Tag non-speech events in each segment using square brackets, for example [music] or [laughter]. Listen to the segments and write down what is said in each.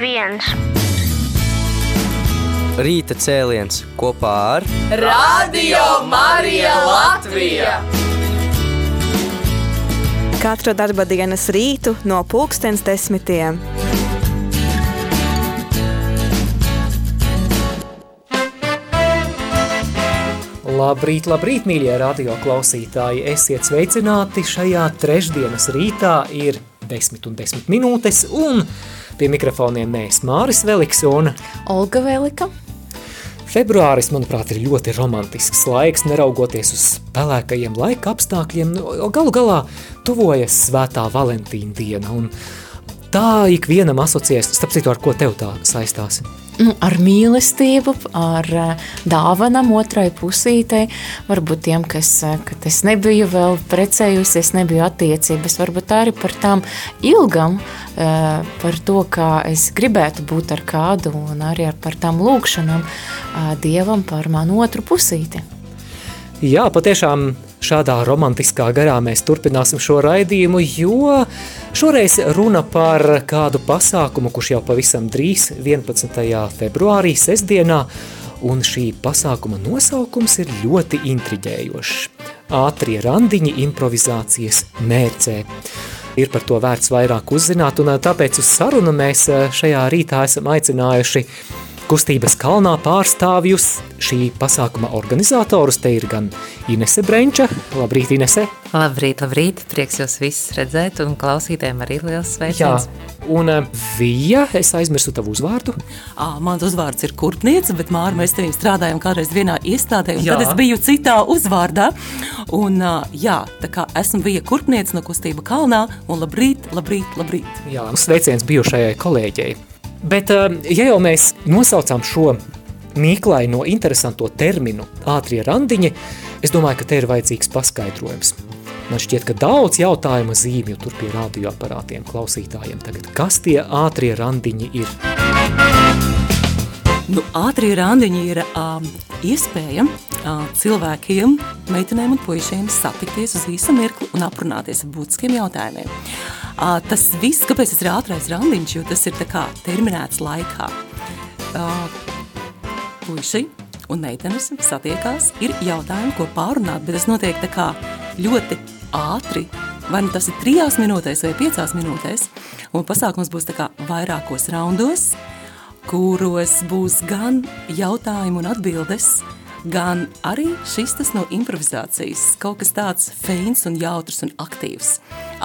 viens. Rīta cēliens kopā ar Radio Marija Latvija! Katru darba dienas rītu no pulkstens desmitiem. Labrīt, labrīt, mīļie radio klausītāji! Esiet sveicināti šajā trešdienas rītā ir 10 un 10 minūtes un pie mikrofoniem mēs Māris Veliks un Olga Velika. Februāris, manuprāt, ir ļoti romantisks laiks, neraugoties uz pelēkajiem laika apstākļiem. Galu galā tuvojas svētā Valentīna diena un tā ikvienam asociēs, starp citu, ar ko tev tā saistās? Nu, ar mīlestību, ar uh, dāvanam otrai pusītei. Varbūt tiem, kas, uh, kad es nebiju vēl precējusies, nebiju attiecības, varbūt arī par tām ilgam, uh, par to, kā es gribētu būt ar kādu un arī ar par tām lūkšanām Dievam par manu otru pusīti. Jā, patiešām šādā romantiskā garā mēs turpināsim šo raidījumu, jo šoreiz runa par kādu pasākumu, kurš jau pavisam drīz 11. februārī sestdienā, un šī pasākuma nosaukums ir ļoti intriģējošs. Ātrie randiņi improvizācijas mērcē. Ir par to vērts vairāk uzzināt, un tāpēc uz sarunu mēs šajā rītā esam aicinājuši Kustības kalnā pārstāvjus šī pasākuma organizatorus. Te ir gan Inese Brenča. Labrīt, Inese! Labrīt, labrīt! Prieks jūs visus redzēt un klausītēm arī liels sveiciens. Jā, un Vija, es aizmirsu tavu uzvārdu. À, mans uzvārds ir Kurpniece, bet Māra, mēs tevim strādājam kādreiz vienā iestādē, un jā. tad es biju citā uzvārdā. Un jā, tā kā esmu Vija Kurpniece no Kustība kalnā, un labrīt, labrīt, labrīt! Jā, sveiciens bijušajai kolēģei. Bet, eh, ja jau mēs nosaucām šo mīklaino interesanto terminu ātrie randiņi, es domāju, ka te ir vajadzīgs paskaidrojums. Man šķiet, ka daudz jautājumu zīmju tur pie radioaparātiem klausītājiem tagad. Kas tie ātrie randiņi ir? Nu, ātrie randiņi ir um, iespēja uh, cilvēkiem, meitenēm un puišiem satikties uz īsu mirkli un aprunāties ar būtiskiem jautājumiem. Uh, tas viss, kāpēc tas ir ātrais randiņš, jo tas ir tā kā terminēts laikā. Uh, puiši un meitenes satiekās, ir jautājumi, ko pārunāt, bet tas notiek tā kā ļoti ātri, vai nu tas ir trijās minūtēs vai piecās minūtēs, un pasākums būs tā kā vairākos raundos, kuros būs gan jautājumi un atbildes, gan arī šis tas no improvizācijas, kaut kas tāds feins un jautrs un aktīvs.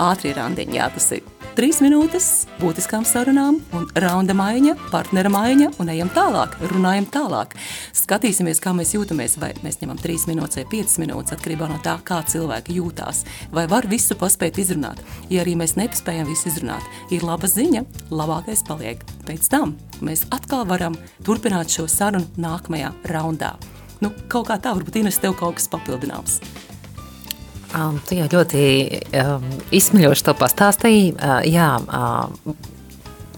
Ātrie randiņi, jā, tas ir trīs minūtes būtiskām sarunām un raunda maiņa, partnera maiņa un ejam tālāk, runājam tālāk. Skatīsimies, kā mēs jūtamies, vai mēs ņemam trīs minūtes vai piecas minūtes, atkarībā no tā, kā cilvēki jūtās, vai var visu paspēt izrunāt. Ja arī mēs nespējam visu izrunāt, ir laba ziņa, labākais paliek pēc tam mēs atkal varam turpināt šo sarunu nākamajā raundā. Nu, kaut kā tā, varbūt Ines, tev kaut kas papildināms. Um, tu jau ļoti um, izsmeļoši to pastāstīji. Uh, jā, uh,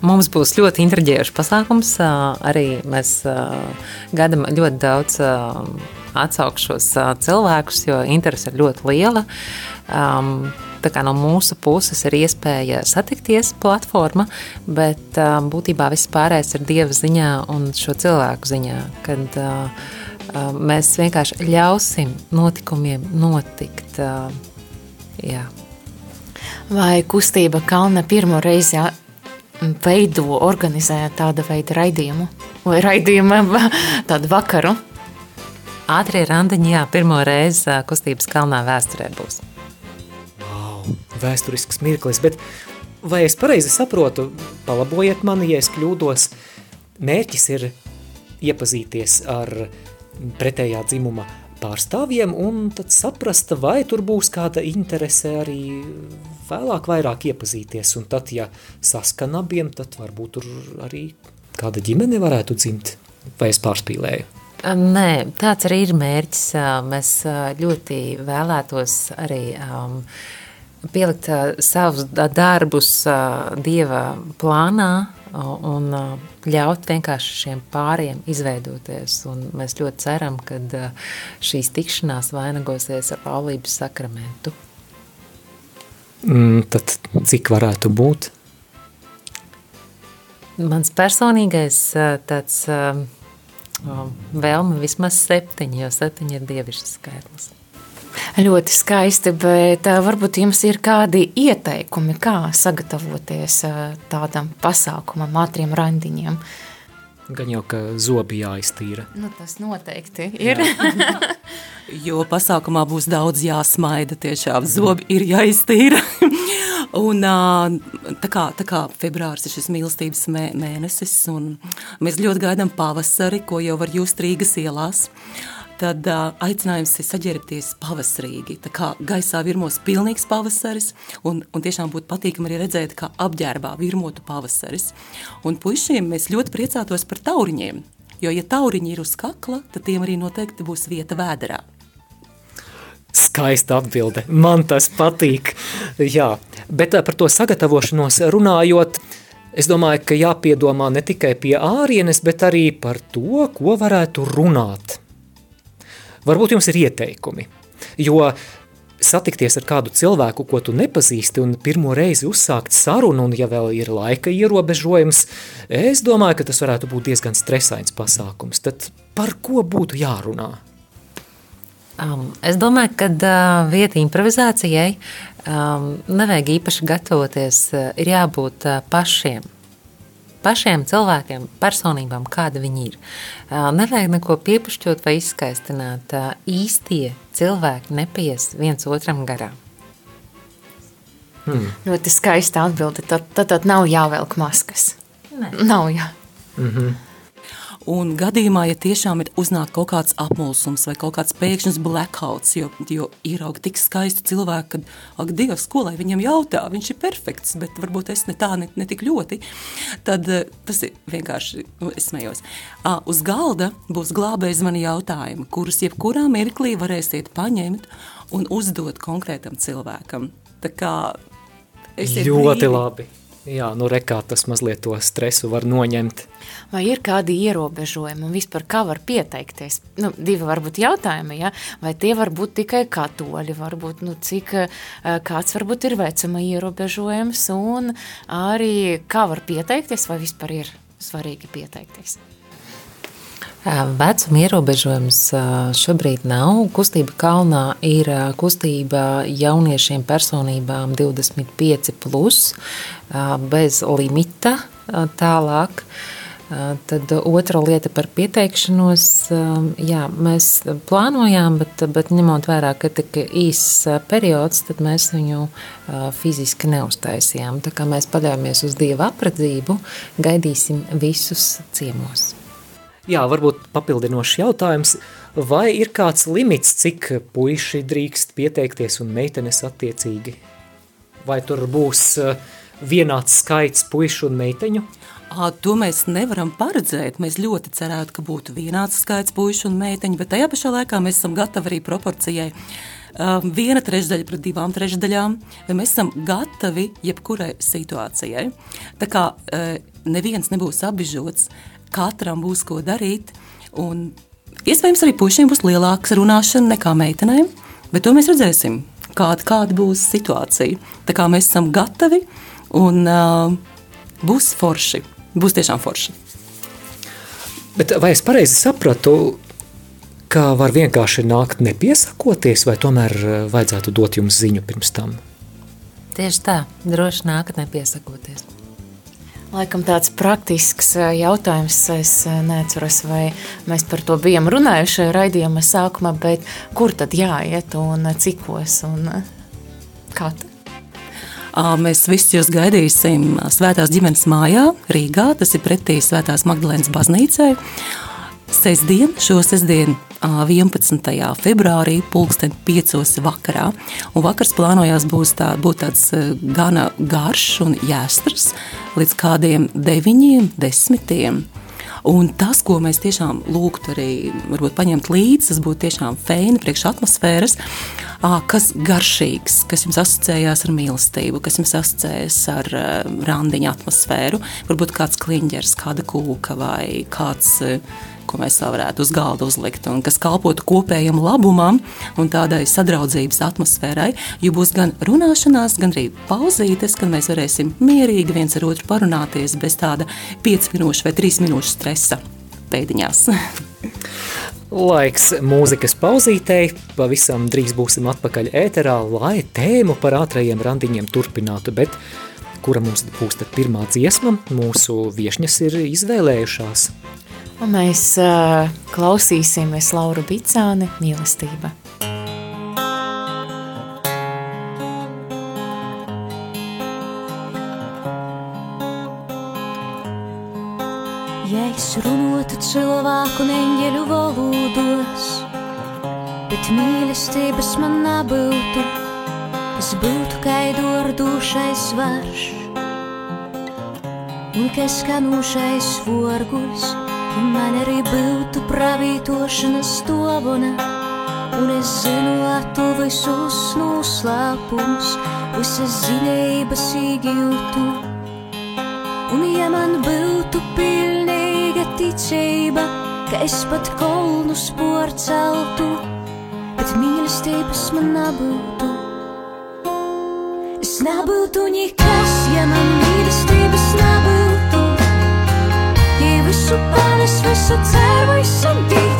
mums būs ļoti intriģējošs pasākums. Uh, arī mēs uh, gadam ļoti daudz uh, atsaukšos uh, cilvēkus, jo interese ir ļoti liela. Um, Tā kā no mūsu puses ir iespēja satikties platforma, bet uh, būtībā viss pārējais ir Dieva ziņā un šo cilvēku ziņā, kad uh, mēs vienkārši ļausim notikumiem notikt. Uh, jā. Vai kustība Kalna pirmo reizi veido, organizē tāda veida raidījumu vai raidījumu [laughs] tādu vakaru? Ātrie randiņi, jā, pirmo reizi kustības kalnā vēsturē būs vēsturisks mirklis, bet vai es pareizi saprotu, palabojiet mani, ja es kļūdos, mērķis ir iepazīties ar pretējā dzimuma pārstāvjiem un tad saprast, vai tur būs kāda interese arī vēlāk vairāk iepazīties, un tad, ja saskan abiem, tad varbūt tur arī kāda ģimene varētu dzimt, vai es pārspīlēju? Nē, tāds arī ir mērķis. Mēs ļoti vēlētos arī um, pielikt savus darbus Dieva plānā un ļaut vienkārši šiem pāriem izveidoties. Un mēs ļoti ceram, ka šīs tikšanās vainagosies ar laulības sakramentu. Mm, tad cik varētu būt? Mans personīgais tāds vēlme vismaz septiņi, jo septiņi ir dievišķis skaitlis. Ļoti skaisti, bet varbūt jums ir kādi ieteikumi, kā sagatavoties tādam pasākumam, ātriem randiņiem? Gan jau, ka zobi jāiztīra. Nu, tas noteikti ir. [laughs] jo pasākumā būs daudz jāsmaida, tiešām zobi ir jāiztīra. [laughs] Un, tā, kā, tā kā februāris ir šis mīlestības mē, mēnesis, un mēs ļoti gaidām pavasari, ko jau var just Rīgas ielās tad uh, aicinājums ir saģērbties pavasarīgi. Tā kā gaisā virmos pilnīgs pavasaris, un, un tiešām būtu patīkami arī redzēt, kā apģērbā virmotu pavasaris. Un puišiem mēs ļoti priecātos par tauriņiem, jo, ja tauriņi ir uz kakla, tad tiem arī noteikti būs vieta vēderā. Skaista atbilde. Man tas patīk. Jā, bet par to sagatavošanos runājot, es domāju, ka jāpiedomā ne tikai pie ārienes, bet arī par to, ko varētu runāt. Varbūt jums ir ieteikumi, jo satikties ar kādu cilvēku, ko tu nepazīsti, un pirmo reizi uzsākt sarunu, un ja vēl ir laika ierobežojums, es domāju, ka tas varētu būt diezgan stresains pasākums. Tad par ko būtu jārunā? Um, es domāju, ka uh, vieta improvizācijai um, nevajag īpaši gatavoties, uh, ir jābūt uh, pašiem pašiem cilvēkiem, personībām, kāda viņi ir. Nevajag neko piepušķot vai izskaistināt. Īstie cilvēki nepies viens otram garām. Hmm. Ļoti skaista atbilde. Tad, tad, tad nav jāvelk maskas. Ne. Nav jā. Mm -hmm. Un gadījumā, ja tiešām ir uznāk kaut kāds apmulsums vai kaut kāds pēkšņs blackouts, jo, jo ierauga tik skaistu cilvēku, kad, ak, Dievs, ko lai viņam jautā, viņš ir perfekts, bet varbūt es ne tā, ne, ne tik ļoti, tad eh, tas ir vienkārši, nu, es smējos. À, uz galda būs glābēji mani jautājumi, kurus jebkurā mirklī varēsiet paņemt un uzdot konkrētam cilvēkam. Tā kā Ļoti brīvi. labi. Jā, nu rekā tas mazliet to stresu var noņemt. Vai ir kādi ierobežojumi un vispār kā var pieteikties? Nu, divi varbūt jautājumi, ja? vai tie var būt tikai katoļi, varbūt, nu, cik eh, kāds varbūt ir vecuma ierobežojums un arī kā var pieteikties vai vispār ir svarīgi pieteikties? Vecuma ierobežojums šobrīd nav. Kustība kalnā ir kustība jauniešiem personībām 25 plus, bez limita tālāk. Tad otra lieta par pieteikšanos. Jā, mēs plānojām, bet, bet ņemot vērā, ka tik īss periods, tad mēs viņu fiziski neuztaisījām. Tā kā mēs paļāvāmies uz Dieva apredzību, gaidīsim visus ciemos. Jā, varbūt papildinošs jautājums, vai ir kāds limits, cik puiši drīkst pieteikties un meitenes attiecīgi? Vai tur būs eh, vienāds skaits puišu un meiteņu? À, to mēs nevaram paredzēt. Mēs ļoti cerētu, ka būtu vienāds skaits puišu un meiteņu, bet tajā pašā laikā mēs esam gatavi arī proporcijai. Viena trešdaļa pret divām trešdaļām, mēs esam gatavi jebkurai situācijai. Tā kā neviens nebūs apbižots, katram būs ko darīt. Un iespējams, arī puišiem būs lielāka runāšana nekā meitenēm, bet to mēs redzēsim, kāda, kāda būs situācija. Tā kā mēs esam gatavi un uh, būs forši. Būs tiešām forši. Bet vai es pareizi sapratu, ka var vienkārši nākt nepiesakoties, vai tomēr vajadzētu dot jums ziņu pirms tam? Tieši tā, droši nākt nepiesakoties. Laikam tāds praktisks jautājums, es neatceros, vai mēs par to bijām runājuši raidījuma sākumā, bet kur tad jāiet un cikos un kā? Mēs visus jūs gaidīsim Svētās ģimenes mājā Rīgā, tas ir pretī Svētās Magdalēnas baznīcai. Sesdien, šo sestdienu 11. februārī, pulksten 5. vakarā. Un vakars plānojās būs tā, būt tāds gana garš un jāstrs līdz kādiem deviņiem, desmitiem. Un tas, ko mēs tiešām lūgtu arī varbūt, paņemt līdzi, tas būtu tiešām fēni priekš atmosfēras, kas garšīgs, kas jums asociējās ar mīlestību, kas jums asociējas ar randiņa atmosfēru. Varbūt kāds kliņģers, kāda kūka vai kāds ko mēs tā varētu uz galda uzlikt, un kas kalpotu kopējam labumam un tādai sadraudzības atmosfērai, jo būs gan runāšanās, gan arī pauzītes, kad mēs varēsim mierīgi viens ar otru parunāties bez tāda 5 minūšu vai 3 minūšu stresa pēdiņās. [laughs] Laiks mūzikas pauzītei, pavisam drīz būsim atpakaļ ēterā, lai tēmu par ātrajiem randiņiem turpinātu, bet kura mums būs tad pirmā dziesma, mūsu viešņas ir izvēlējušās. Un mēs uh, klausīsimies Lauru Bicāni mīlestība. Ja es runātu cilvēku un eņģeļu valodos, bet mīlestības man nebūtu, kas būtu kaidordušais varš un kas skanūšais vorguļs, ja man arī būtu pravītošanas dovana, un es zinātu visus noslēpumus, visas zinības īgjūtu. Un ja man būtu pilnīga ticība, ka es pat kolnus porceltu, bet mīlestības man nebūtu. Es nebūtu nekas, ja man mīlestības nebūtu. Ja visu panes, visu ceru, visam tic,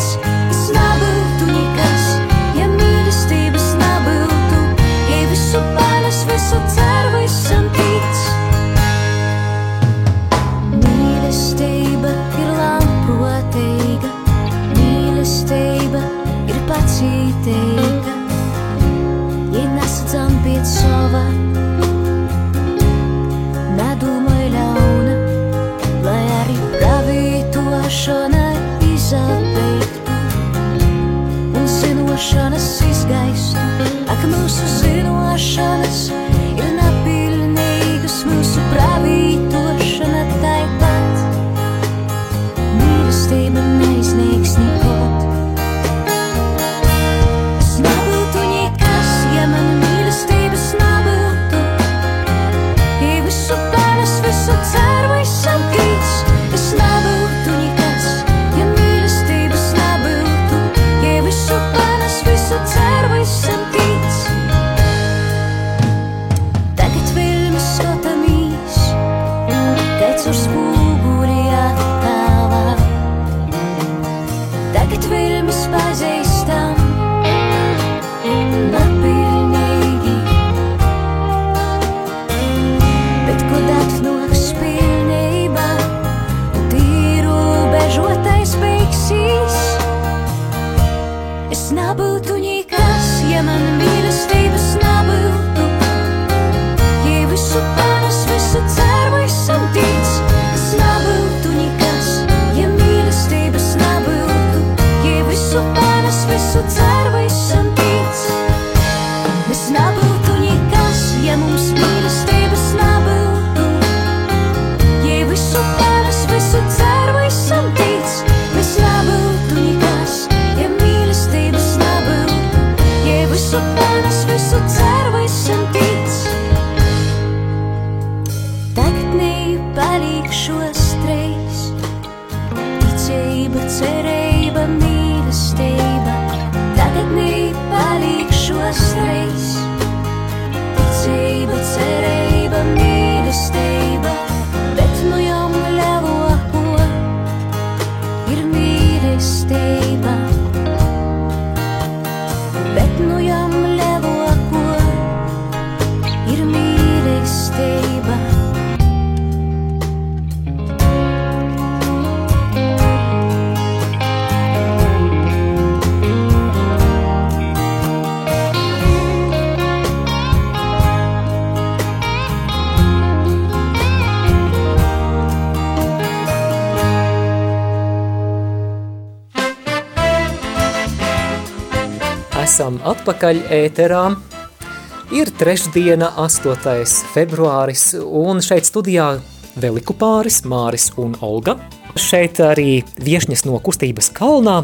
es nebūtu nekas, ja man mīlestības nebūtu. Ja visu panes, visu ceru, visam tic, es nebūtu nekas, ja mīlestības nebūtu. Ja visu panes, visu ceru, atpakaļ ēterā. Ir trešdiena, 8. februāris, un šeit studijā Veliku pāris, Māris un Olga. Šeit arī viešņas no kustības kalnā,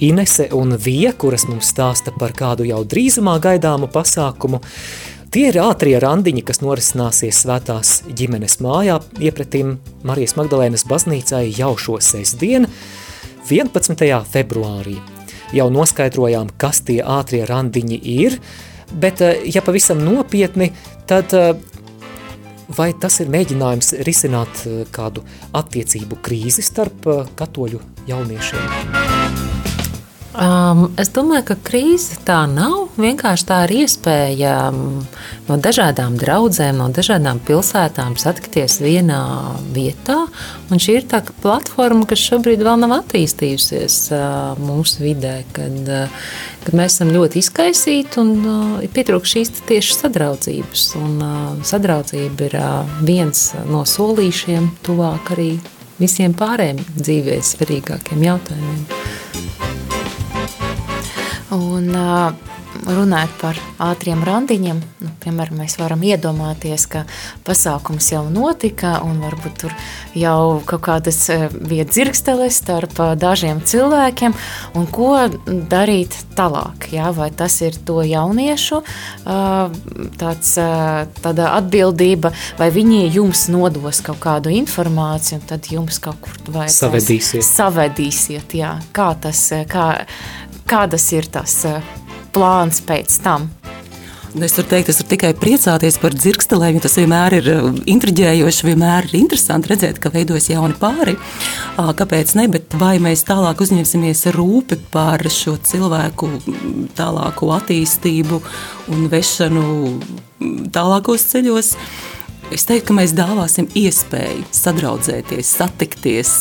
Inese un Vija, kuras mums stāsta par kādu jau drīzumā gaidāmu pasākumu. Tie ir ātrie randiņi, kas norisināsies svētās ģimenes mājā, iepratīm Marijas Magdalēnas baznīcai jau šo sestdienu. 11. februārī. Jau noskaidrojām, kas tie ātrie randiņi ir, bet, ja pavisam nopietni, tad vai tas ir mēģinājums risināt kādu attiecību krīzi starp katoļu jauniešiem? Um, es domāju, ka krīze tā nav. Vienkārši tā ir iespēja um, no dažādām draudzēm, no dažādām pilsētām satikties vienā vietā. Un šī ir tā platforma, kas šobrīd vēl nav attīstījusies uh, mūsu vidē, kad, uh, kad mēs esam ļoti izkaisīti un uh, pietrūkst šīs tieši sadraudzības. Un, uh, sadraudzība ir uh, viens no solīšiem tuvāk arī visiem pārējiem dzīvē svarīgākiem jautājumiem. Un, runājot par ātriem randiņiem, nu, piemēram, mēs varam iedomāties, ka pasākums jau notika un varbūt tur jau kaut kādas bija dzirksteles starp dažiem cilvēkiem. Un ko darīt tālāk, jā, vai tas ir to jauniešu tāds, atbildība, vai viņi jums nodos kaut kādu informāciju un tad jums kaut kur vajadzēs savedīsiet. Savedīsiet, jā, kā tas, kā, kādas ir tas plāns pēc tam? Nu, es varu teikt, es varu tikai priecāties par dzirkstelēm, tas vienmēr ir intriģējoši, vienmēr ir interesanti redzēt, ka veidojas jauni pāri. Kāpēc ne, bet vai mēs tālāk uzņemsimies rūpi par šo cilvēku tālāko attīstību un vešanu tālākos ceļos, es teiktu, ka mēs dāvāsim iespēju sadraudzēties, satikties,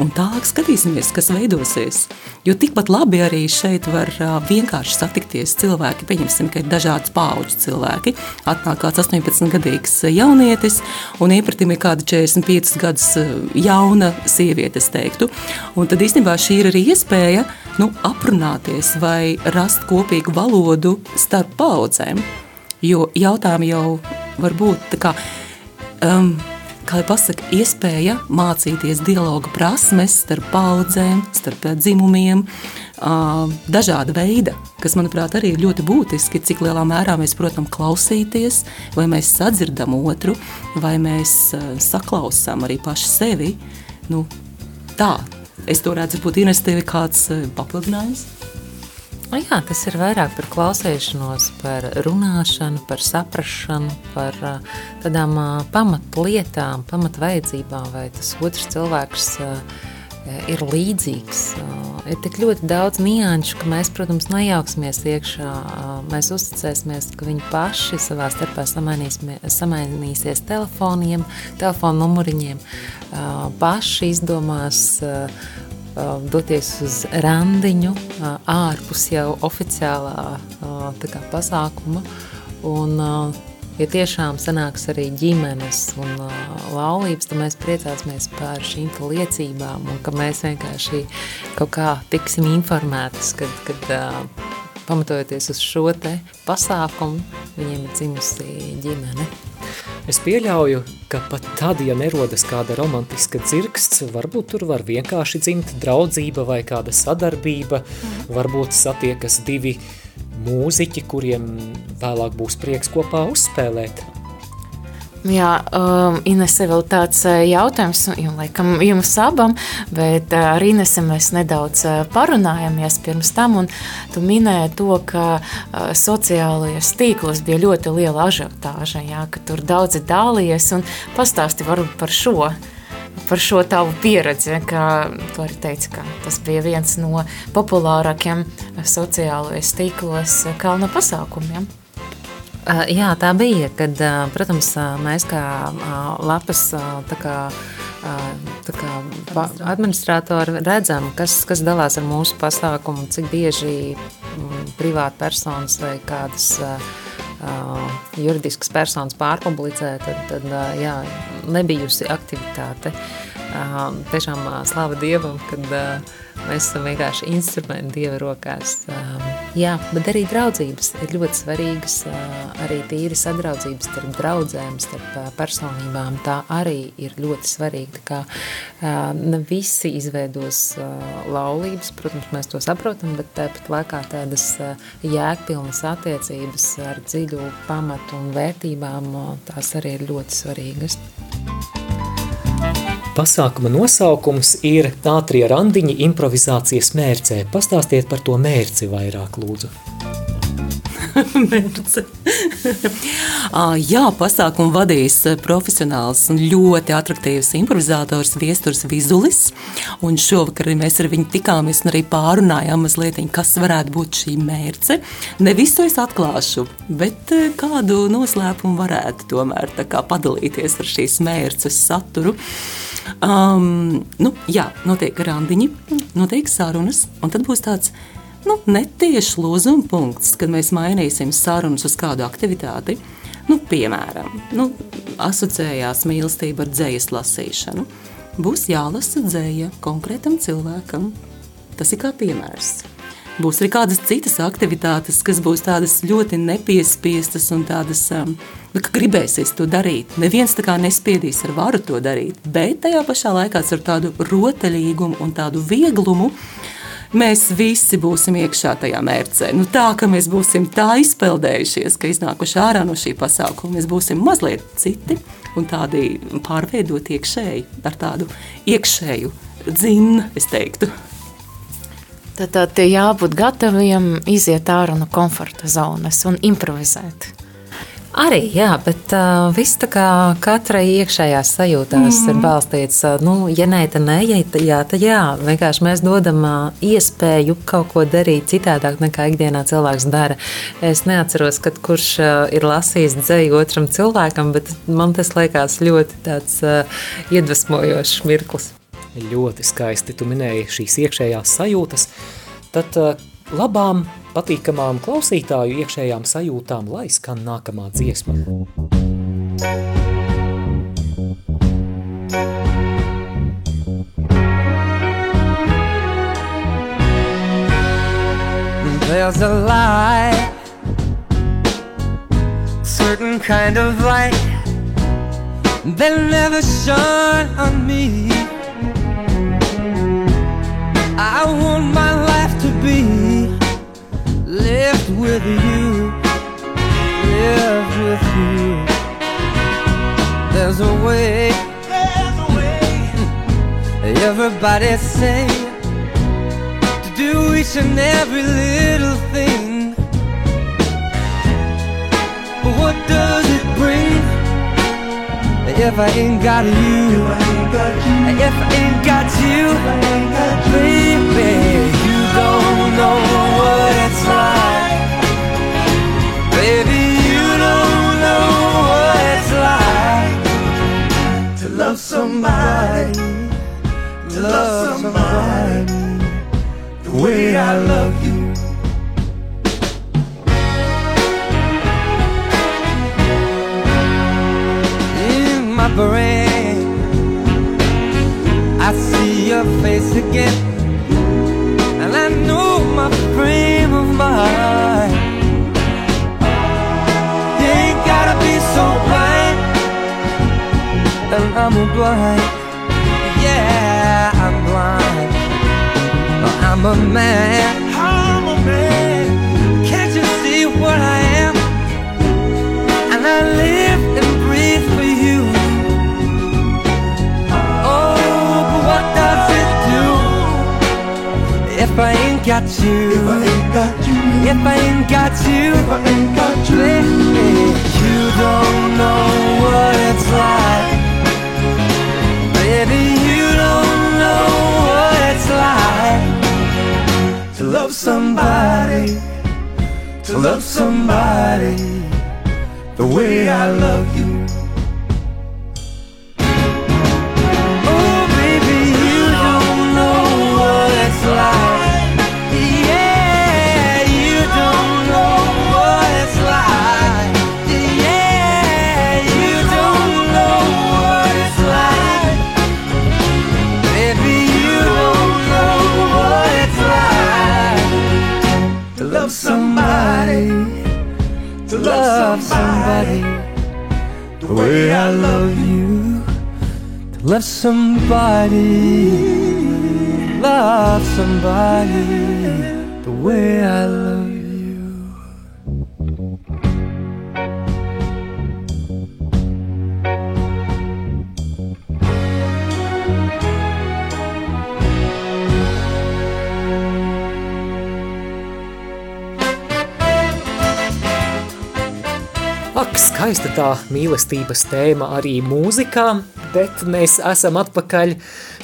un tālāk skatīsimies, kas veidosies. Jo tikpat labi arī šeit var vienkārši satikties cilvēki, pieņemsim, ka ir dažādas paudžu cilvēki. Atnāk kāds 18-gadīgs jaunietis un iepratim ir kāda 45 gadus jauna sieviete, es teiktu. Un tad īstenībā šī ir arī iespēja nu, aprunāties vai rast kopīgu valodu starp paudzēm. Jo jautājumi jau var būt tā kā, um, kā jau pasaka, iespēja mācīties dialogu prasmes starp paudzēm, starp dzimumiem, dažāda veida, kas, manuprāt, arī ir ļoti būtiski, cik lielā mērā mēs, protams, klausīties, vai mēs sadzirdam otru, vai mēs saklausām arī paši sevi. Nu, tā, es to redzu, varbūt Ines tevi kāds papildinājums? Nu jā, tas ir vairāk par klausīšanos, par runāšanu, par saprāšanu, par tādām pamatlietām, pamatvajadzībām, vai tas otrs cilvēks ir līdzīgs. Ir tik ļoti daudz nianšu, ka mēs, protams, nejauksimies iekšā. Mēs uzticēsimies, ka viņi paši savā starpā samainīsies telefoniem, telefonu numuriņiem, paši izdomās doties uz randiņu ārpus jau oficiālā kā, pasākuma. Un, ja tiešām sanāks arī ģimenes un laulības, tad mēs priecāsimies par šīm liecībām un ka mēs vienkārši kaut kā tiksim informētas, kad, kad pamatojoties uz šo te pasākumu, viņiem ir dzimusi ģimene. Es pieļauju, ka pat tad, ja nerodas kāda romantiska dzirksts, varbūt tur var vienkārši dzimt draudzība vai kāda sadarbība, mm. varbūt satiekas divi mūziķi, kuriem vēlāk būs prieks kopā uzspēlēt. Jā, um, Inese, vēl tāds uh, jautājums, un laikam jums abam, bet uh, ar Inese mēs nedaudz uh, parunājāmies pirms tam, un tu minēji to, ka uh, sociālajos tīklos bija ļoti liela ažiotāža, jā, ka tur daudzi dālies, un pastāsti varbūt par šo, par šo tavu pieredzi, ka tu arī teici, ka tas bija viens no populārākiem sociālajos tīklos kalna pasākumiem. Jā, tā bija, kad, protams, mēs kā lapas tā kā, tā kā administratori redzam, kas, kas dalās ar mūsu pasākumu, cik bieži privāti personas vai kādas juridiskas personas pārpublicē, tad, tad jā, nebijusi aktivitāte. Tiešām slava Dievam, kad mēs esam vienkārši instrumenti Dieva rokās. Jā, bet arī draudzības ir ļoti svarīgas, arī tīri sadraudzības starp draudzēm, starp personībām, tā arī ir ļoti svarīga. Kā ne visi izveidos laulības, protams, mēs to saprotam, bet tāpat laikā tādas jēgpilnas attiecības ar dziļu pamatu un vērtībām, tās arī ir ļoti svarīgas. Pasākuma nosaukums ir ātrie randiņi improvizācijas mērcē. Pastāstiet par to mērci vairāk, lūdzu. [laughs] mērce. [laughs] Jā, pasākumu vadīs profesionāls un ļoti attraktīvs improvizators Viesturs Vizulis. Un šovakar mēs ar viņu tikāmies un arī pārunājām mazliet, kas varētu būt šī mērce. Ne visu es atklāšu, bet kādu noslēpumu varētu tomēr padalīties ar šīs mērces saturu. Um, nu, jā, notiek randiņi, notiek sarunas, un tad būs tāds nu, netieši lūzuma punkts, kad mēs mainīsim sarunas uz kādu aktivitāti. Nu, piemēram, nu, asociējās mīlestība ar dzīslu lasīšanu. Būs jālasa dzēja konkrētam cilvēkam. Tas ir kā piemērs. Būs arī kādas citas aktivitātes, kas būs tādas ļoti nepiespiestas un tādas, um, nu, ka gribēsies to darīt. Neviens tā kā nespiedīs ar varu to darīt, bet tajā pašā laikā ar tādu rotaļīgumu un tādu vieglumu, uh, mēs visi būsim iekšā tajā mērcē. Nu, tā ka mēs būsim tā izpeldējušies, ka iznākuši ārā no šī pasākuma, mēs būsim mazliet citi un tādi pārveidoti iekšēji ar tādu iekšēju dzinu, es teiktu. Tad, tad jābūt gataviem iziet ārā no komforta zonas un improvizēt. Arī, jā, bet uh, viss tā kā katrai iekšējās sajūtās mm. ir balstīts. Uh, nu, ja nē, tad nē, ja jā, tad jā. Vienkārši mēs dodam uh, iespēju kaut ko darīt citādāk nekā ikdienā cilvēks dara. Es neatceros, kad kurš uh, ir lasījis dzēju otram cilvēkam, bet man tas liekas ļoti tāds uh, iedvesmojošs mirklis. Ļoti skaisti tu minēji šīs iekšējās sajūtas. Tad uh, labām patīkamām klausītāju iekšējām sajūtām, lai skan nākamā dziesma. There's a light, certain kind of light that never shone on me. With you, live with you. There's a way, there's a way. Everybody say to do each and every little thing. But what does it bring if I ain't got you? If I ain't got you, baby, you don't know what it's like. Baby, you don't know what it's like to love somebody, to love somebody the way I love you. In my brain, I see your face again, and I know my frame of mind. And I'm a blind. Yeah, I'm blind. I'm a man. I'm a man. Can't you see what I am? And I live and breathe for you. Oh, but what does it do if I ain't got you. If I ain't got you. If I ain't got you. If I ain't got you. You don't know what it's like. Baby, you don't know what it's like to love somebody. To love somebody the way I love you. Way I love you. To love somebody, love somebody the way I love skaista tā mīlestības tēma arī mūzikā, bet mēs esam atpakaļ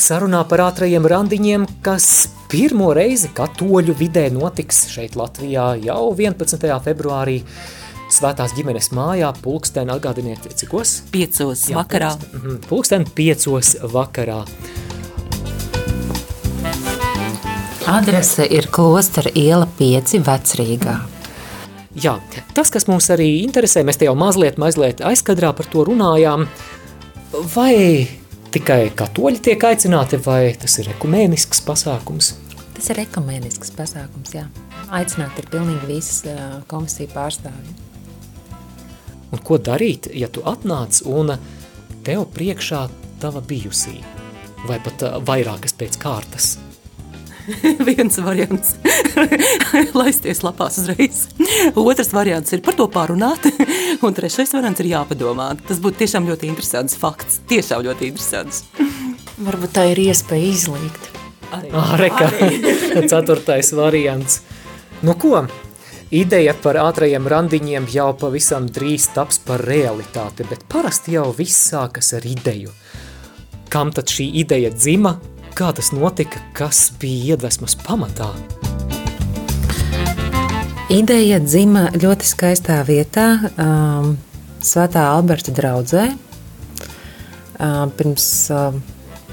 sarunā par ātrajiem randiņiem, kas pirmo reizi katoļu vidē notiks šeit Latvijā jau 11. februārī Svētās ģimenes mājā, pulksteni atgādiniet, cikos? Piecos Jā, vakarā. Pulksten, mhm, pulksteni piecos vakarā. Adrese ir Klostera iela 5 Vecrīgā. Jā, tas, kas mums arī interesē, mēs te jau mazliet, mazliet aizkadrā par to runājām, vai tikai katoļi tiek aicināti, vai tas ir ekumēnisks pasākums? Tas ir ekumēnisks pasākums, jā. Aicināt ir pilnīgi visas komisiju pārstāvji. Un ko darīt, ja tu atnāc un tev priekšā tava bijusī, vai pat vairākas pēc kārtas? [laughs] Viens variants [laughs] - laisties lapās uzreiz. Otrs variants ir par to pārunāt, [laughs] un trešais variants ir jāpadomā. Tas būtu tiešām ļoti interesants fakts. Tiešām ļoti interesants. Varbūt tā ir iespēja izlīgt. Arī. Ah, reka, ceturtais variants. Nu ko, ideja par ātrajiem randiņiem jau pavisam drīz taps par realitāti, bet parasti jau viss sākas ar ideju. Kam tad šī ideja dzima, kā tas notika, kas bija iedvesmas pamatā? Ideja dzima ļoti skaistā vietā, um, Svētā Alberta draudzē. Um, pirms um,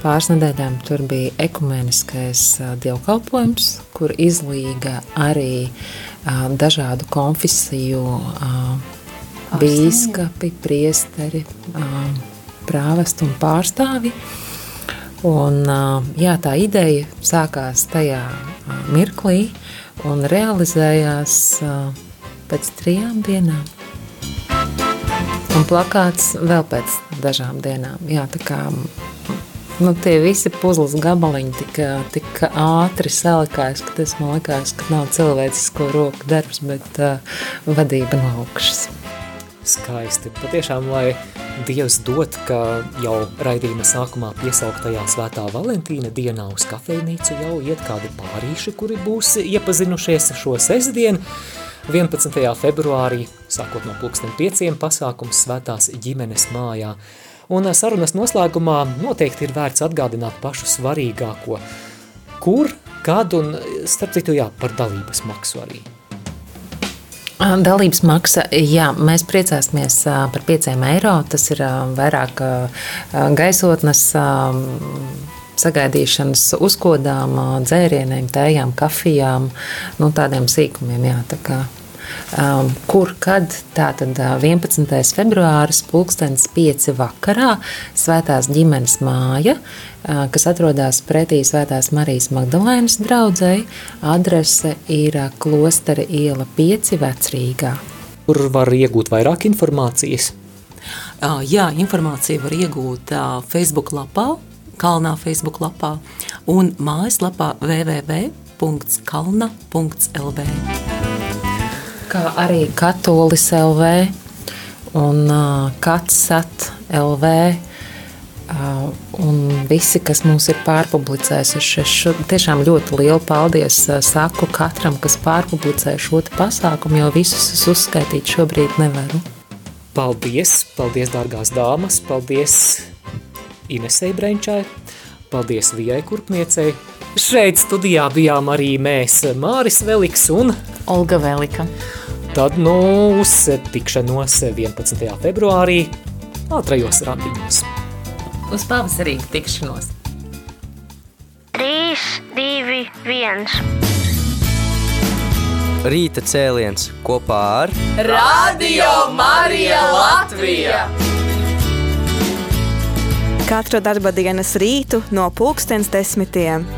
pāris nedēļām tur bija ekumeniskais uh, dievkalpojums, kur izlīga arī uh, dažādu konfesiju uh, bīskapi, priesteri, uh, prāvesti un pārstāvi. Un, jā, tā ideja sākās tajā mirklī un realizējās pēc trijām dienām. Un plakāts vēl pēc dažām dienām. Jā, tā kā nu, tie visi puzles gabaliņi tik, tik ātri salikās, ka tas man likās, ka nav cilvēcisko roku darbs, bet uh, vadība no augšas. Skaisti. Patiešām, lai Dievs dot, ka jau raidījuma sākumā piesauktajā svētā Valentīna dienā uz kafejnīcu jau iet kādi pārīši, kuri būs iepazinušies šo sestdienu. 11. februārī, sākot no pulksten pieciem, pasākums svētās ģimenes mājā. Un sarunas noslēgumā noteikti ir vērts atgādināt pašu svarīgāko. Kur, kad un, starp citu, jā, par dalības maksu arī. Dalības maksa, jā, mēs priecāsimies par 5 eiro. Tas ir vairāk gaisotnes, sagaidīšanas uzkodām, dzērieniem, tējām, kafijām, nu, tādiem sīkumiem. Jā, tā um, kur, kad, tātad 11. februāris, pulkstenis 5 vakarā, Svētās ģimenes māja, uh, kas atrodas pretī Svētās Marijas Magdalēnas draudzēji, adrese ir Klostera iela 5 Vecrīgā. Kur var iegūt vairāk informācijas? Uh, jā, informāciju var iegūt uh, Facebook lapā, Kalnā Facebook lapā un mājaslapā www.kalna.lv. Kā arī Katolis LV un uh, Katsat LV. Uh, un visi, kas mums ir pārpublicējuši, es šo, tiešām ļoti lielu paldies uh, saku katram, kas pārpublicē šo pasākumu, jo visus es uzskaitīt šobrīd nevaru. Paldies, paldies, dārgās dāmas, paldies Inesei Brenčai, paldies Vijai Kurpniecei. Šeit studijā bijām arī mēs, Māris Veliks un Olga Velika. Tad nu uz tikšanos 11. februārī ātrajos randiņos. Uz pavasarīgu tikšanos! 3, 2, 1. Rīta cēliens kopā ar Radio Marija Latvija! Katru darba dienas rītu no pulkstens desmitiem.